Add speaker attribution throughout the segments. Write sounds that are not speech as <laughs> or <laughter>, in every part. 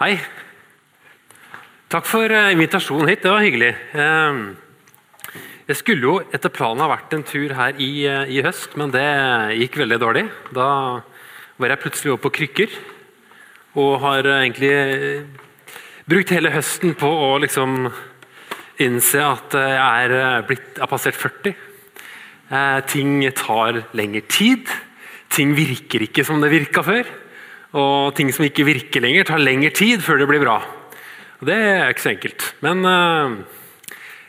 Speaker 1: Hei. Takk for eh, invitasjonen hit. Det var hyggelig. Eh, Jeg skulle jo etter planen ha vært en tur her i, eh, i høst, men det gikk veldig dårlig. Da var jeg plutselig oppe på krykker og har eh, egentlig brukt hele høsten på å liksom innse at jeg er blitt, har passert 40. Eh, ting tar lengre tid. Ting virker ikke som det virka før. Og ting som ikke virker lenger, tar lengre tid før det blir bra. Og Det er ikke så enkelt. Men eh,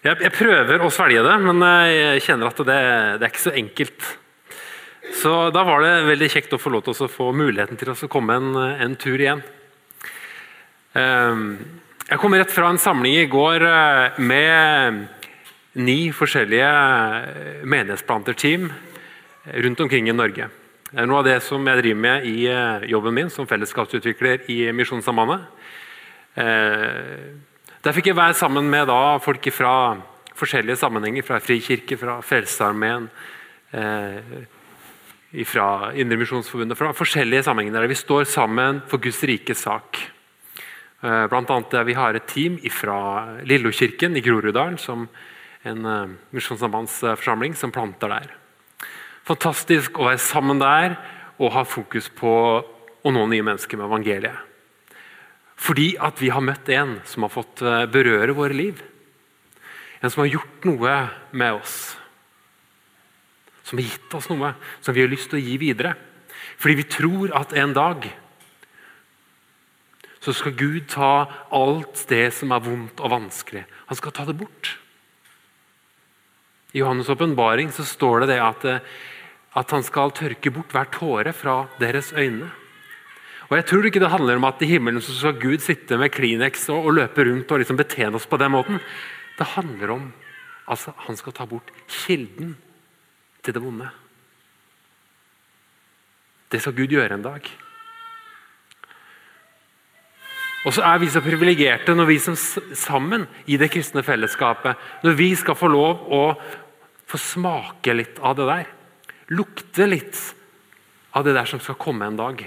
Speaker 1: jeg, jeg prøver å svelge det, men jeg kjenner at det, det er ikke så enkelt. Så da var det veldig kjekt å få lov til å få muligheten til å komme en, en tur igjen. Eh, Jeg kom rett fra en samling i går eh, med ni forskjellige eh, menighetsplanterteam rundt omkring i Norge. Er noe av det som jeg driver med i eh, jobben min som fellesskapsutvikler i Misjonssambandet. Eh, Der fikk jeg være sammen med folk fra forskjellige sammenhenger, fra Frikirke, fra Frelsesarmeen, eh, fra Indremisjonsforbundet, fra forskjellige sammenhenger der vi står sammen for Guds rikes sak. Eh, Blant annet der vi har et team fra Lillokirken i Groruddalen, som en eh, misjonssambandsforsamling som planter der. Fantastisk å være sammen der og ha fokus på å nå nye mennesker med evangeliet. Fordi at vi har møtt en som har fått eh, berøre våre liv. En som har gjort noe med oss. Som har gitt oss noe som vi har lyst til å gi videre. Fordi vi tror at en dag så skal Gud ta alt det som er vondt og vanskelig. Han skal ta det bort. I Johannes' åpenbaring står det, det at, at han skal tørke bort hver tåre fra deres øyne. Og Jeg tror ikke det handler om at i himmelen så skal Gud sitte med Kleenex og, og løpe rundt og liksom betjene oss på den måten. Det handler om at altså, han skal ta bort kilden til det vonde. Det skal Gud gjøre en dag. Og så er vi så privilegerte når vi som sammen i det kristne fellesskapet når vi skal få lov å få smake litt av det der. Lukte litt av det der som skal komme en dag.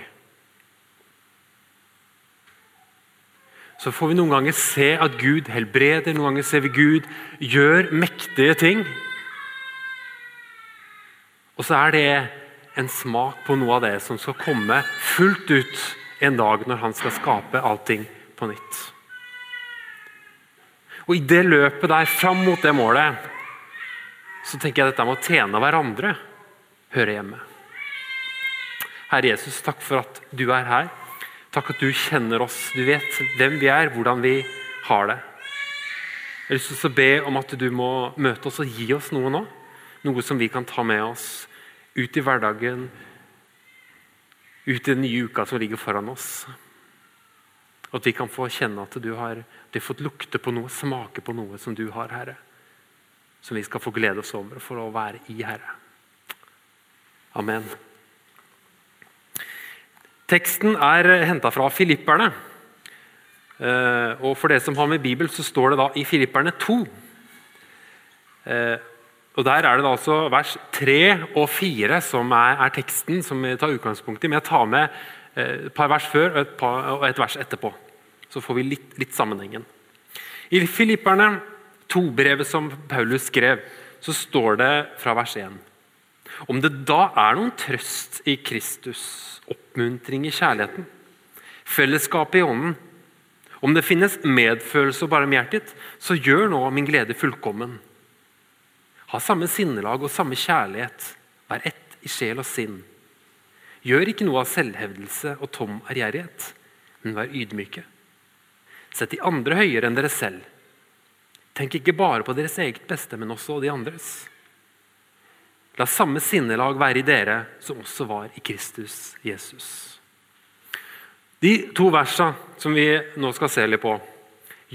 Speaker 1: Så får vi noen ganger se at Gud helbreder, noen ganger ser vi Gud gjør mektige ting. Og så er det en smak på noe av det som skal komme fullt ut en dag når han skal skape allting på nytt. Og I det løpet der fram mot det målet så tenker jeg dette med å tjene hverandre hører hjemme. Herre Jesus, takk for at du er her. Takk at du kjenner oss. Du vet hvem vi er, hvordan vi har det. Jeg har lyst til å be om at du må møte oss og gi oss noe nå. Noe som vi kan ta med oss ut i hverdagen, ut i den nye uka som ligger foran oss. At vi kan få kjenne at du har, du har fått lukte på noe, smake på noe som du har, Herre. Som vi skal få glede oss over for å være i, Herre. Amen. Teksten er henta fra Filipperne. Eh, og For det som har med Bibel, så står det da i Filipperne 2. Og Der er det da altså vers 3 og 4 som er, er, teksten som vi tar utgangspunkt i. Men jeg tar med eh, et par vers før og et, par, og et vers etterpå. Så får vi litt, litt sammenhengen. I Filipperne 2-brevet som Paulus skrev, så står det fra vers 1. Om det da er noen trøst i Kristus, oppmuntring i kjærligheten, fellesskapet i ånden, om det finnes medfølelse og barmhjertighet, så gjør nå min glede fullkommen ha samme sinnelag og samme kjærlighet. Vær ett i sjel og sinn. Gjør ikke noe av selvhevdelse og tom ærgjerrighet, men vær ydmyke. Sett de andre høyere enn dere selv. Tenk ikke bare på deres eget beste, men også de andres. La samme sinnelag være i dere som også var i Kristus Jesus. De to versene som vi nå skal se litt på,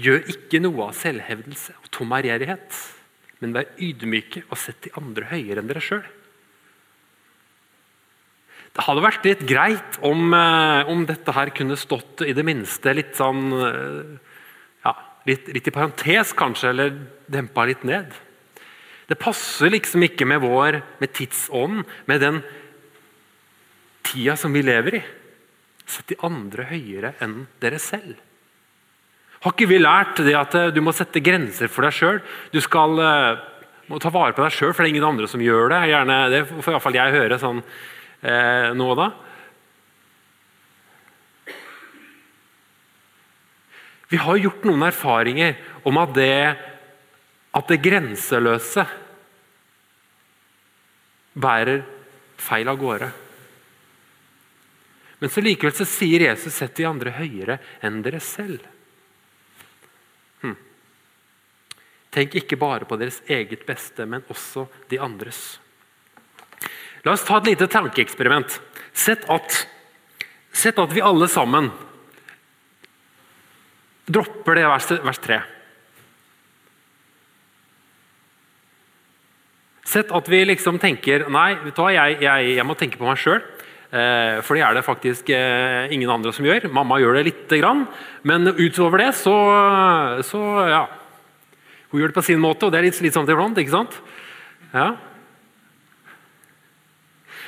Speaker 1: gjør ikke noe av selvhevdelse og tom ærgjerrighet men vær ydmyke og sett de andre høyere enn dere sjøl. Det hadde vært litt greit om, eh, om, dette her kunne stått i det minste litt sånn eh, ja, litt, litt, i parentes, kanskje, eller dempa litt ned. Det passer liksom ikke med vår med tidsånd, med den tida som vi lever i. Sett de andre høyere enn dere selv. Har ikke vi lært det at eh, du må sette grenser for deg sjøl? Du skal uh, må ta vare på deg sjøl, for det er ingen andre som gjør det. Gjerne, det får iallfall jeg høre sånn eh, nå og da. Vi har gjort noen erfaringer om at det, at det grenseløse bærer feil av gårde. Men så likevel så sier Jesus 'sett de andre høyere enn dere selv'. Hm. Tenk ikke bare på deres eget beste, men også de andres. La oss ta et lite tankeeksperiment. Sett at, sett at vi alle sammen dropper det vers, vers 3. Sett at vi liksom tenker nei, vet du hva, jeg, jeg, jeg må tenke på meg sjøl. Eh, for det er det faktisk eh, ingen andre som gjør. Mamma gjør det lite grann, men utover det så, så ja. Hun gjør det på sin måte, og det er litt slitsomt iblant. ikke sant? Ja.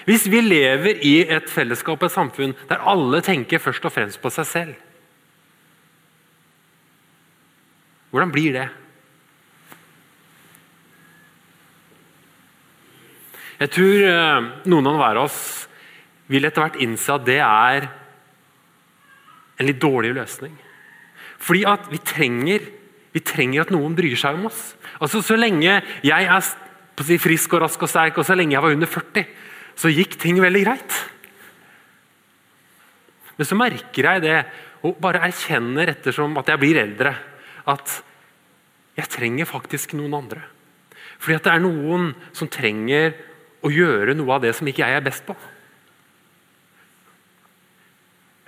Speaker 1: Hvis vi lever i et fellesskap, et samfunn, der alle tenker først og fremst på seg selv Hvordan blir det? Jeg tror eh, noen av hver oss vil etter hvert innse at det er en litt dårlig løsning. Fordi at vi trenger, vi trenger at noen bryr seg om oss. Altså Så lenge jeg er frisk og rask og sterk, og så lenge jeg var under 40, så gikk ting veldig greit. Men så merker jeg det, og bare erkjenner ettersom at jeg blir eldre, at jeg trenger faktisk noen andre. Fordi at det er noen som trenger å gjøre noe av det som ikke jeg er best på.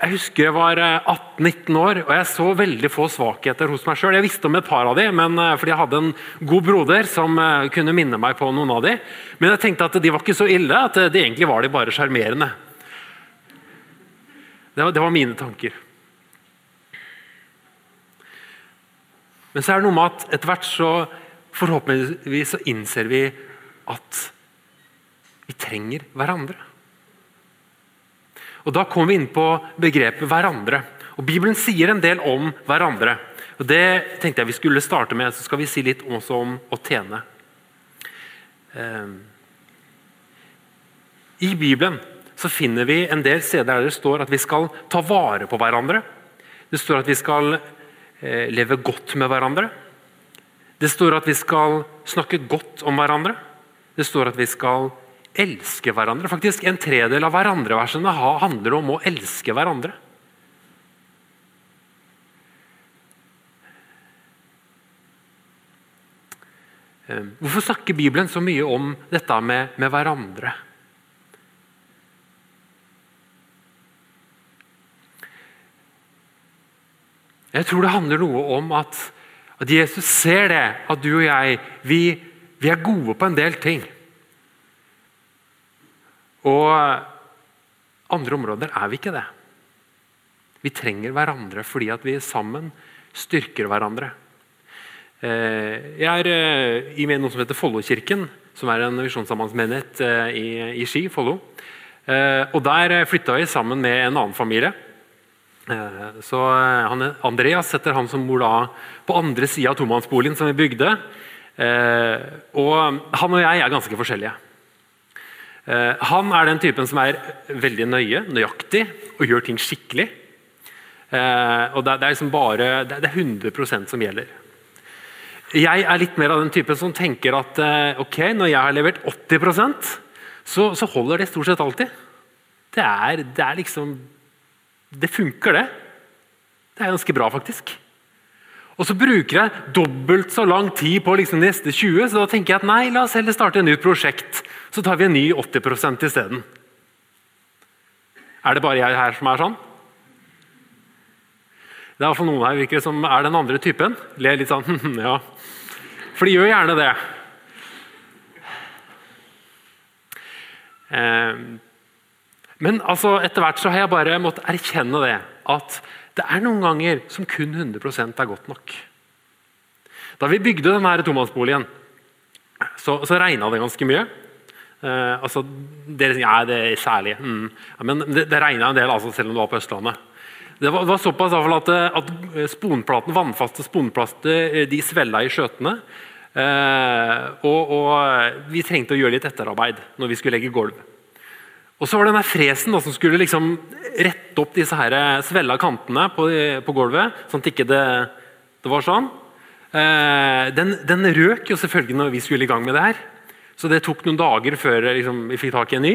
Speaker 1: Jeg husker jeg var 18-19 eh, år og jeg så veldig få svakheter hos meg sjøl. Jeg visste om et par av dem, eh, fordi jeg hadde en god broder som eh, kunne minne meg på noen av dem. Men jeg tenkte at de var ikke så ille, at de egentlig var de bare sjarmerende. Det, det, var mine tanker. Men så er det noe med at etter hvert så forhåpentligvis så innser vi at vi trenger hverandre. Og Da kommer vi inn på begrepet 'hverandre'. Og Bibelen sier en del om hverandre. Og Det tenkte jeg vi skulle starte med. Så skal vi si litt også om å tjene. Ehm, I Bibelen så finner vi en del steder der det står at vi skal ta vare på hverandre. Det står at vi skal eh, leve godt med hverandre. Det står at vi skal snakke godt om hverandre. Det står at vi skal elske hverandre. Faktisk En tredel av hverandreversene handler om å elske hverandre. Ehm, hvorfor snakker Bibelen så mye om dette med, med hverandre? Jeg tror det handler noe om at, at Jesus ser det, at du og jeg vi, vi er gode på en del ting. Og andre områder er vi ikke det. Vi trenger hverandre fordi at vi sammen styrker hverandre. Eh, jeg er eh, i noe som heter Follokirken, som er en visjonssambandsmenighet eh, i, Ski. Follo. Og Der flytta vi sammen med en annen familie. Så Andreas setter han som bor da på andre sida av tomannsboligen som vi bygde. Og Han og jeg er ganske forskjellige. Eh, han er den typen som er veldig nøye, nøyaktig og gjør ting skikkelig. Eh, og Det, er liksom bare, det er 100% som gjelder. Jeg er litt mer av den typen som tenker at eh, ok, når jeg har levert 80 så, så holder det stort sett alltid. Det er, det er liksom Det funker, det. Det er ganske bra, faktisk. Og så bruker jeg dobbelt så lang tid på liksom neste 20, så da tenker jeg at nei, la oss heller starte et nytt prosjekt. Så tar vi en ny 80% isteden. Er det bare jeg her som er sånn? Det er iallfall noen her virker som er den andre typen. Ler litt sånn <laughs> ja. For de gjør gjerne det. Ehm, men altså, etter hvert så har jeg bare måttet erkjenne det. At det er noen ganger som kun 100% er godt nok. Da vi bygde denne tomannsboligen, så, så regna det ganske mye. Eh, altså, dere sier ja, det er særlig. Mm. Ja, men det, det regna en del altså, selv om du var på Østlandet. Det var, det var såpass at, at sponplaten, vannfaste sponplaster de svella i skjøtene. Eh, og, og, vi trengte å gjøre litt etterarbeid når vi skulle legge gulv. Og så var det denne fresen da, som skulle liksom rette opp disse her svella kantene på, på gulvet, sånn at ikke det, det var sånn. Eh, den, den, røk jo selvfølgelig når vi skulle i gang med det her. Så det tok noen dager før liksom, vi fikk tak i en ny.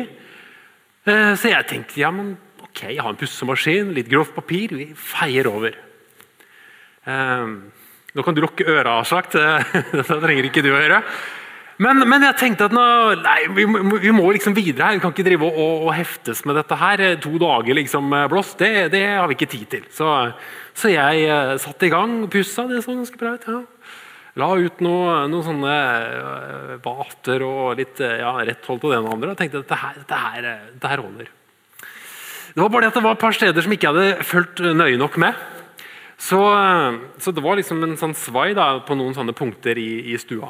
Speaker 1: Eh, så jeg tenkte ja, men ok, jeg har en pussemaskin, litt grovt papir, vi feier over. Eh, nå kan du lukke øra, har sagt. <laughs> Dette trenger ikke du å gjøre. Men, men, jeg tenkte at nå, nei, vi, vi, må liksom videre her. Vi kan ikke drive og, og heftes med dette her. To dager liksom blåst, det, det, har vi ikke tid til. Så, så jeg satte i gang og pussa. Det så ganske bra ut. ja. La ut noen noe sånne uh, vater og litt uh, ja, retthold på det ene og andre. Og tenkte at dette her, dette, her, dette holder. Det var bare det at det var et par steder som ikke hadde fulgt nøye nok med. Så, så det var liksom en sånn svai da, på noen sånne punkter i, i stua.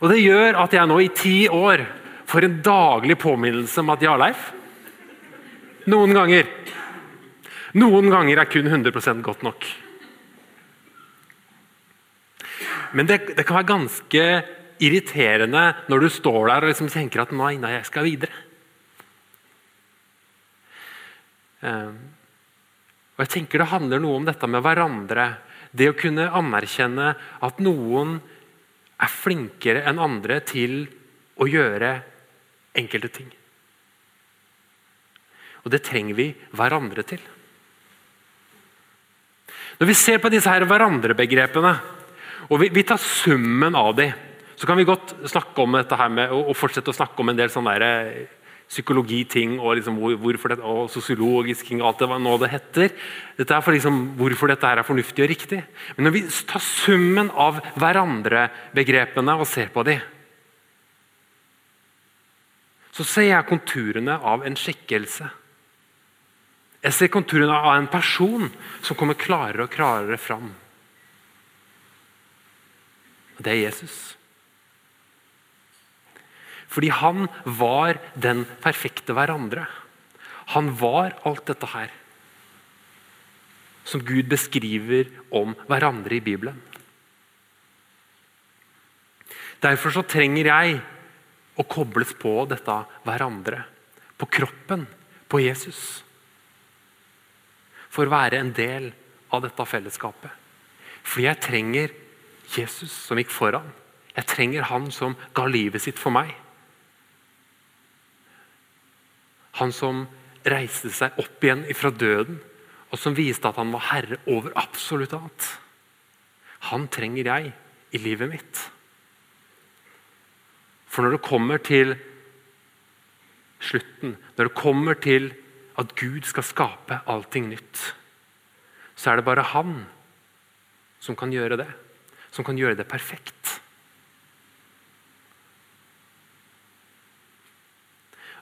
Speaker 1: Og Det gjør at jeg nå i ti år får en daglig påminnelse om at Jarleif Noen ganger Noen ganger er kun 100% godt nok. Men det, det, kan være ganske irriterende når du står der og liksom tenker at nei, nei, jeg skal videre. Um, og jeg tenker Det handler noe om dette med hverandre. Det å kunne anerkjenne at noen er flinkere enn andre til å gjøre enkelte ting. Og det trenger vi hverandre til. Når vi ser på disse her hverandre-begrepene, og vi, vi, tar summen av de. så kan vi godt snakke om dette her med, og, og fortsette å snakke om en del sånne der, psykologiting og, liksom hvor, og sosiologisk ting, alt det hva nå det heter. Dette er for liksom, hvorfor dette her er fornuftig og riktig. Men når vi tar summen av hverandre-begrepene og ser på de, så ser jeg konturene av en skikkelse. Jeg ser konturene av en person som kommer klarere og klarere fram. Det er Jesus. Fordi han var den perfekte hverandre. Han var alt dette her som Gud beskriver om hverandre i Bibelen. Derfor så trenger jeg å kobles på dette hverandre, på kroppen, på Jesus. For å være en del av dette fellesskapet. Fordi jeg trenger Jesus som gikk foran. Jeg trenger han som ga livet sitt for meg. Han som reiste seg opp igjen fra døden, og som viste at han var herre over absolutt annet. Han trenger jeg i livet mitt. For når det kommer til slutten, når det kommer til at Gud skal skape allting nytt, så er det bare han som kan gjøre det. Som kan gjøre det perfekt.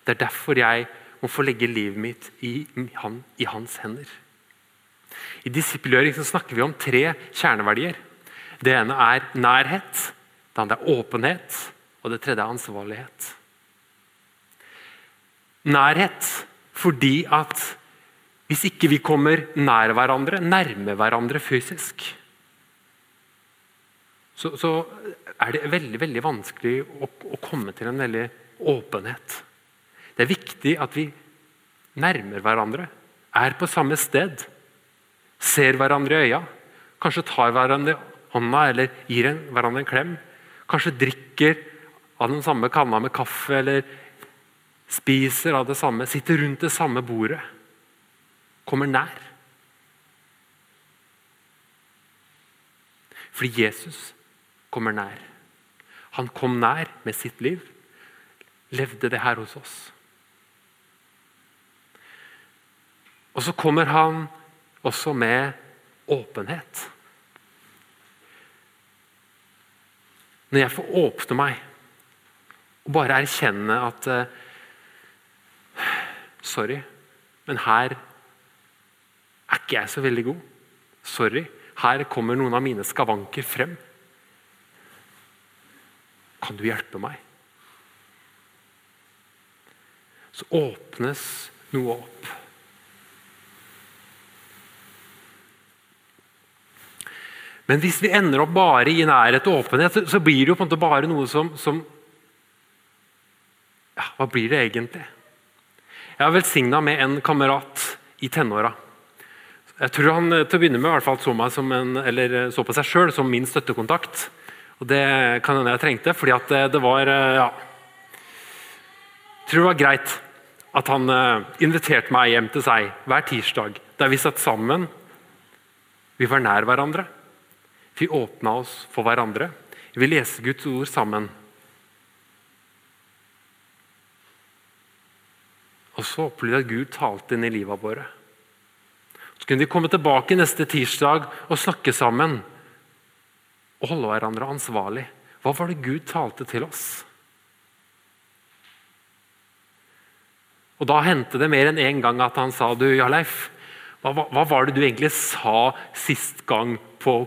Speaker 1: Det er derfor jeg må få legge livet mitt i, han, i hans hender. I disippelgjøring snakker vi om tre kjerneverdier. Det ene er nærhet, det andre er åpenhet, og det tredje er ansvarlighet. Nærhet fordi at hvis ikke vi kommer nær hverandre, nærme hverandre fysisk, så, så er det veldig, veldig vanskelig å, å komme til en veldig åpenhet. Det er viktig at vi nærmer hverandre, er på samme sted, ser hverandre i øya, kanskje tar hverandre hånda eller gir hverandre en klem. Kanskje drikker av den samme kanna med kaffe eller spiser av det samme, sitter rundt det samme bordet. Kommer nær. Fordi Jesus kommer nær. Han kom nær med sitt liv, levde det her hos oss. Og så kommer han også med åpenhet. Når jeg får åpne meg og bare erkjenne at uh, Sorry, men her er ikke jeg så veldig god. Sorry, her kommer noen av mine skavanker frem. Kan du hjelpe meg? Så åpnes noe opp. Men hvis vi ender opp bare i nærhet og åpenhet, så blir det jo på en måte bare noe som, som ja, Hva blir det egentlig? Jeg er velsigna med en kamerat i tenåra. Jeg tror han eh, til å begynne med i hvert fall så, meg som en, eller eh, så på seg sjøl som min støttekontakt. Og Det kan hende jeg trengte, fordi at det, det var ja, Jeg tror det var greit at han uh, inviterte meg hjem til seg hver tirsdag, der vi satt sammen. Vi var nær hverandre. Vi åpna oss for hverandre. Vi leste Guds ord sammen. Og så opplevde jeg at Gud talte inn i livet våre. Så kunne vi komme tilbake neste tirsdag og snakke sammen og holde hverandre ansvarlig. Hva var det Gud talte til oss? Og Da hendte det mer enn én en gang at han sa du, Jarleif, hva, hva, var det du egentlig sa sist gang på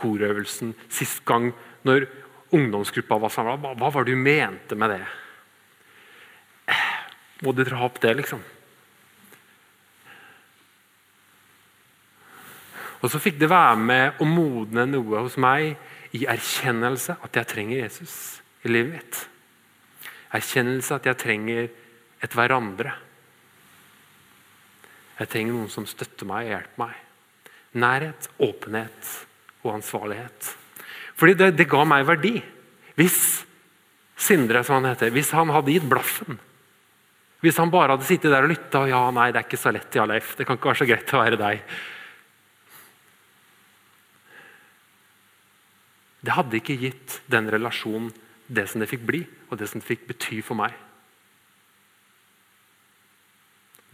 Speaker 1: korøvelsen? Sist gang når ungdomsgruppa var samla? Hva, hva var det du mente med det? Må du dra opp det, liksom? Og så fikk det være med å modne noe hos meg i erkjennelse at jeg trenger Jesus i livet mitt. Erkjennelse at jeg trenger et hverandre. Jeg trenger noen som støtter meg og hjelper meg. Nærhet, åpenhet og ansvarlighet. Fordi det, det ga meg verdi. Hvis Sindre, som han heter, hvis han hadde gitt blaffen Hvis han bare hadde sittet der og lytta ja, nei, det er ikke så lett, ja, Leif. Det kan ikke være så greit å være deg. Det hadde ikke gitt den relasjonen det som det fikk bli, og det som det fikk bety for meg.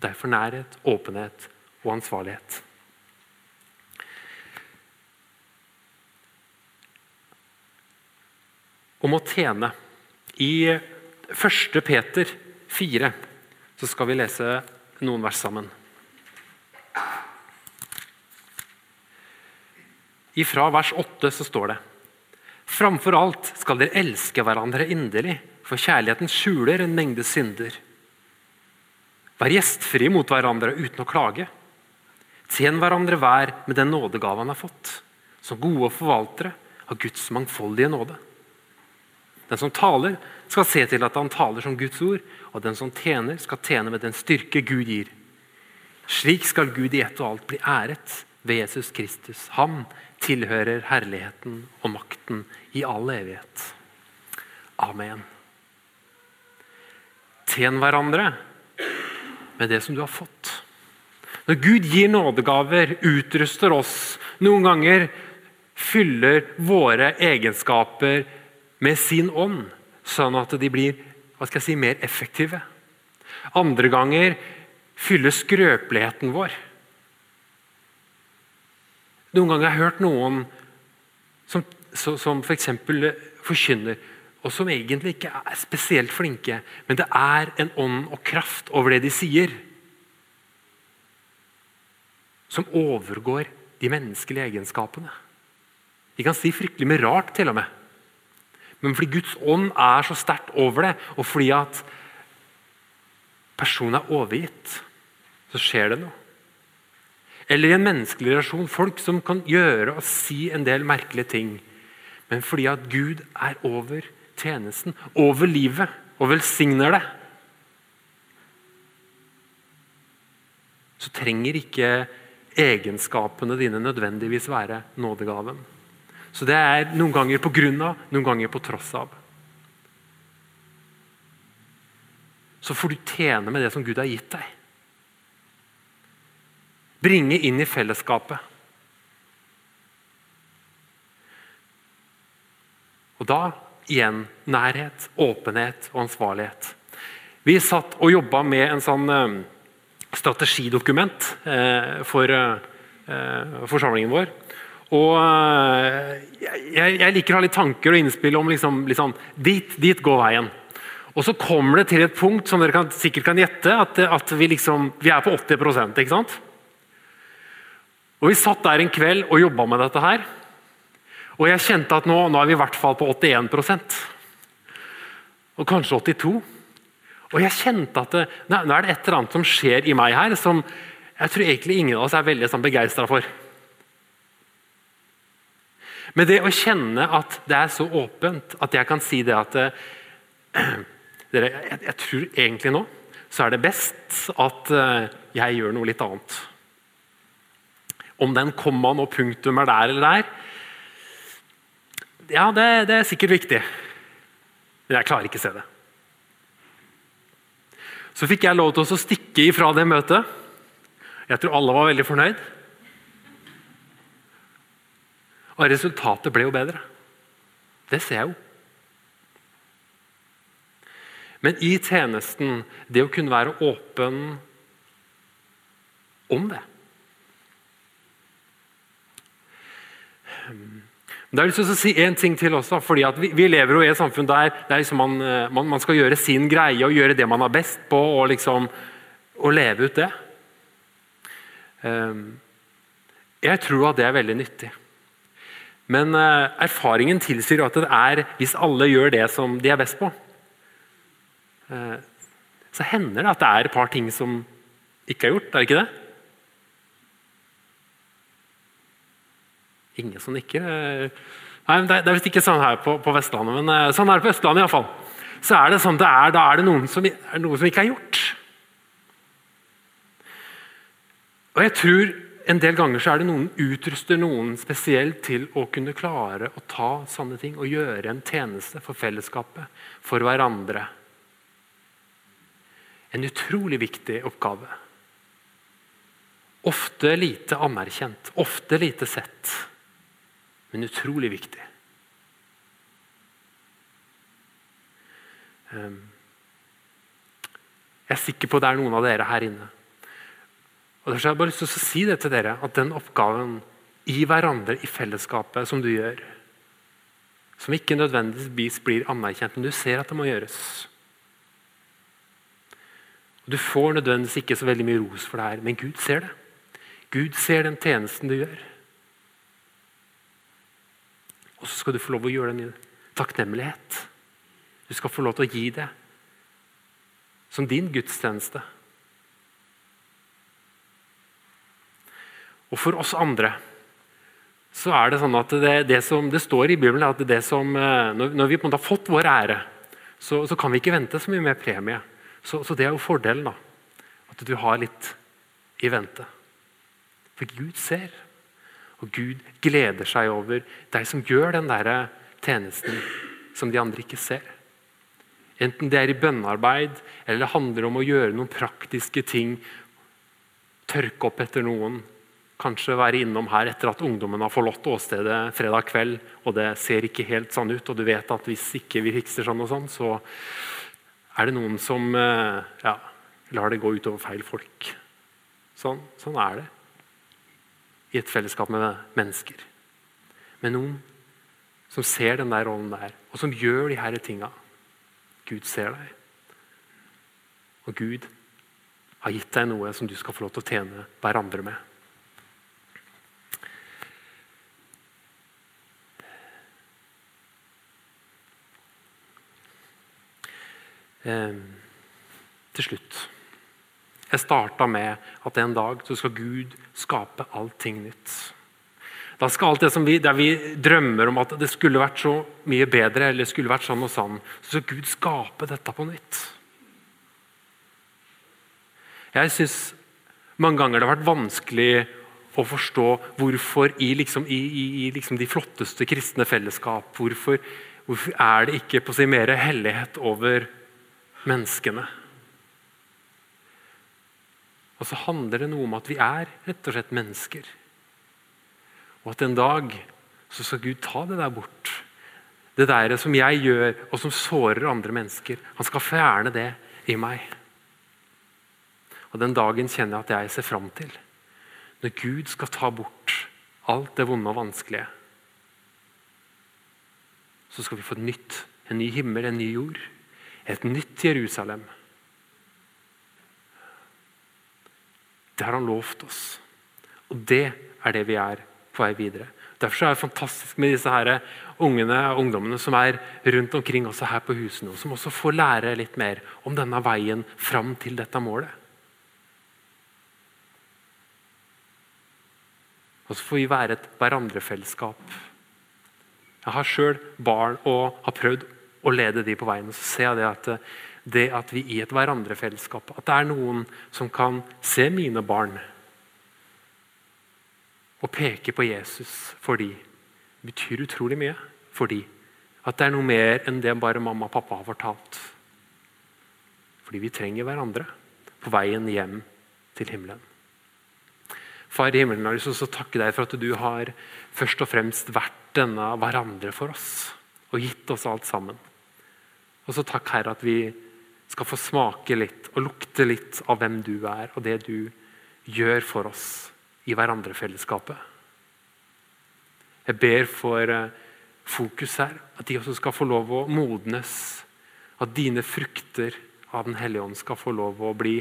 Speaker 1: Derfor nærhet, åpenhet og ansvarlighet. Om å tjene. I 1. Peter 4 så skal vi lese noen vers sammen. Ifra vers 8 så står det Framfor alt skal dere elske hverandre inderlig, for kjærligheten skjuler en mengde synder. Vær gjestfrie mot hverandre uten å klage. Tjen hverandre hver med den nådegave han har fått, som gode forvaltere av Guds mangfoldige nåde. Den som taler, skal se til at han taler som Guds ord, og den som tjener, skal tjene med den styrke Gud gir. Slik skal Gud i ett og alt bli æret ved Jesus Kristus. Han tilhører herligheten og makten i all evighet. Amen. Tjen hverandre med det som du har fått. Når Gud gir nådegaver, utruster oss, noen ganger fyller våre egenskaper med sin ånd, sånn at de blir hva skal jeg si, mer effektive. Andre ganger fyller skrøpeligheten vår. Noen ganger har jeg hørt noen som, som f.eks. For forkynner og som egentlig ikke er spesielt flinke, men det er en ånd og kraft over det de sier, som overgår de menneskelige egenskapene. De kan si fryktelig mye rart, til og med. Men fordi Guds ånd er så sterkt over det, og fordi at personen er overgitt, så skjer det noe. Eller i en menneskelig relasjon, folk som kan gjøre og si en del merkelige ting. Men fordi at Gud er over tjenesten, over livet, og velsigner det, så trenger ikke egenskapene dine nødvendigvis være nådegaven. Så det er noen ganger på grunn av, noen ganger på tross av. Så får du tjene med det som Gud har gitt deg. Bringe inn i fellesskapet. Og da igjen nærhet, åpenhet og ansvarlighet. Vi satt og jobba med en sånn eh, strategidokument eh, for eh, forsamlingen vår. Og jeg, liker å ha litt tanker og innspill om liksom, liksom, dit, dit går veien. Og så kommer det til et punkt som dere kan, sikkert kan gjette, at, at vi, liksom, vi, er på 80 ikke sant? Og Vi satt der en kveld og jobba med dette her. Og jeg kjente at nå, nå er vi i hvert fall på 81% Og kanskje 82 Og jeg kjente at det, nå er det et eller annet som skjer i meg her som jeg tror egentlig ingen av oss er veldig sånn, begeistra for. Men det å kjenne at det er så åpent at jeg kan si det at eh, <clears throat> dere, jeg, jeg, tror egentlig nå så er det best at eh, jeg gjør noe litt annet. Om den kommaen og punktum er der eller der, ja, det, det er sikkert viktig. Men jeg klarer ikke å se det. Så fikk jeg lov til å stikke ifra det møtet. Jeg tror alle var veldig fornøyd. Og resultatet ble jo bedre. Det ser jeg jo. Men i tjenesten, det å kunne være åpen om det Det jeg lyst til å si en ting til også, fordi vi, vi, lever jo i et samfunn der, der liksom man, eh, man, man, skal gjøre sin greie og gjøre det man er best på, og, liksom, og leve ut det. Um, jeg tror at det er veldig nyttig. Men uh, erfaringen tilsier at det er hvis alle gjør det som de er best på, uh, så hender det at det er et par ting som ikke er gjort. Er det ikke det? Ingen som nikker. Nei, Det er, visst ikke sånn her på, på, Vestlandet, men uh, sånn er det på Østlandet iallfall. Så er det sånn er, da er det noen som, er noe som ikke er gjort. Og jeg tror en del ganger så er det noen utruster noen spesielt til å kunne klare å ta sånne ting og gjøre en tjeneste for fellesskapet, for hverandre. En utrolig viktig oppgave. Ofte lite anerkjent, ofte lite sett, men utrolig viktig. Ehm, jeg er sikker på det er noen av dere her inne og Derfor har jeg bare lyst til å si det til dere, at den oppgaven i hverandre, i fellesskapet, som du gjør, som ikke nødvendigvis blir anerkjent, men du ser at det må gjøres Du får nødvendigvis ikke så veldig mye ros for det her, men Gud ser det. Gud ser den tjenesten du gjør. Og så skal du få lov å gjøre den i takknemlighet. Du skal få lov til å gi det som din gudstjeneste. Og for oss andre så er det sånn at det, det som det står i Bibelen, at det som, eh, når, vi på en måte har fått vår ære, så, så, kan vi ikke vente så mye mer premie. Så, så det er jo fordelen. da, At du har litt i vente. For Gud ser, og Gud gleder seg over deg som gjør den der tjenesten som de andre ikke ser. Enten det er i bønnearbeid eller det handler om å gjøre noen praktiske ting. Tørke opp etter noen, kanskje være innom her etter at ungdommen har forlatt åstedet fredag kveld, og det ser ikke helt sånn ut, og du vet at hvis ikke vi fikser sånn og sånn, så er det noen som eh, ja, lar det gå utover feil folk. Sånn, sånn er det i et fellesskap med mennesker. Med noen som ser den der rollen der, og som gjør de her tinga. Gud ser deg. Og Gud har gitt deg noe som du skal få lov til å tjene hverandre med. eh, til slutt. Jeg starta med at en dag så skal Gud skape allting nytt. Da skal alt det som vi, Der vi drømmer om at det skulle vært så mye bedre, eller skulle vært sånn og sånn, så skal Gud skape dette på nytt. Jeg syns mange ganger det har vært vanskelig å forstå hvorfor i, liksom, i, i, i liksom de flotteste kristne fellesskap hvorfor, hvorfor er det ikke på å si mer hellighet over menneskene. Og så handler det noe om at vi er rett og slett mennesker. Og at en dag så skal Gud ta det der bort. Det der som jeg gjør, og som sårer andre mennesker. Han skal fjerne det i meg. Og Den dagen kjenner jeg at jeg ser fram til. Når Gud skal ta bort alt det vonde og vanskelige. Så skal vi få et nytt. En ny himmel, en ny jord. Et nytt Jerusalem. Det har han lovt oss. Og det er det vi er på vei videre. Derfor er det fantastisk med disse her ungene og ungdommene som er rundt omkring også her på husene, og som også får lære litt mer om denne veien fram til dette målet. Og så får vi være et hverandrefellesskap Jeg har sjøl barn og har prøvd å lede de på veien. og Så ser jeg det at, det at vi i et hverandrefellesskap At det er noen som kan se mine barn og peke på Jesus for de betyr utrolig mye for de. At det er noe mer enn det bare mamma og pappa har fortalt. Fordi vi trenger hverandre på veien hjem til himmelen. Far i himmelen, jeg har lyst til å takke deg for at du har først og fremst vært denne hverandre for oss og gitt oss alt sammen. Og så takk, Herre, at vi skal få smake litt og lukte litt av hvem du er, og det du gjør for oss i hverandrefellesskapet. Jeg ber for eh, fokus her, at de også skal få lov å modnes. At dine frukter av Den hellige ånd skal få lov å bli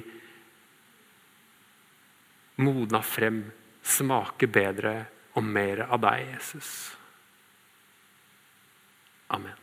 Speaker 1: modna frem, smake bedre og mer av deg, Jesus. Amen.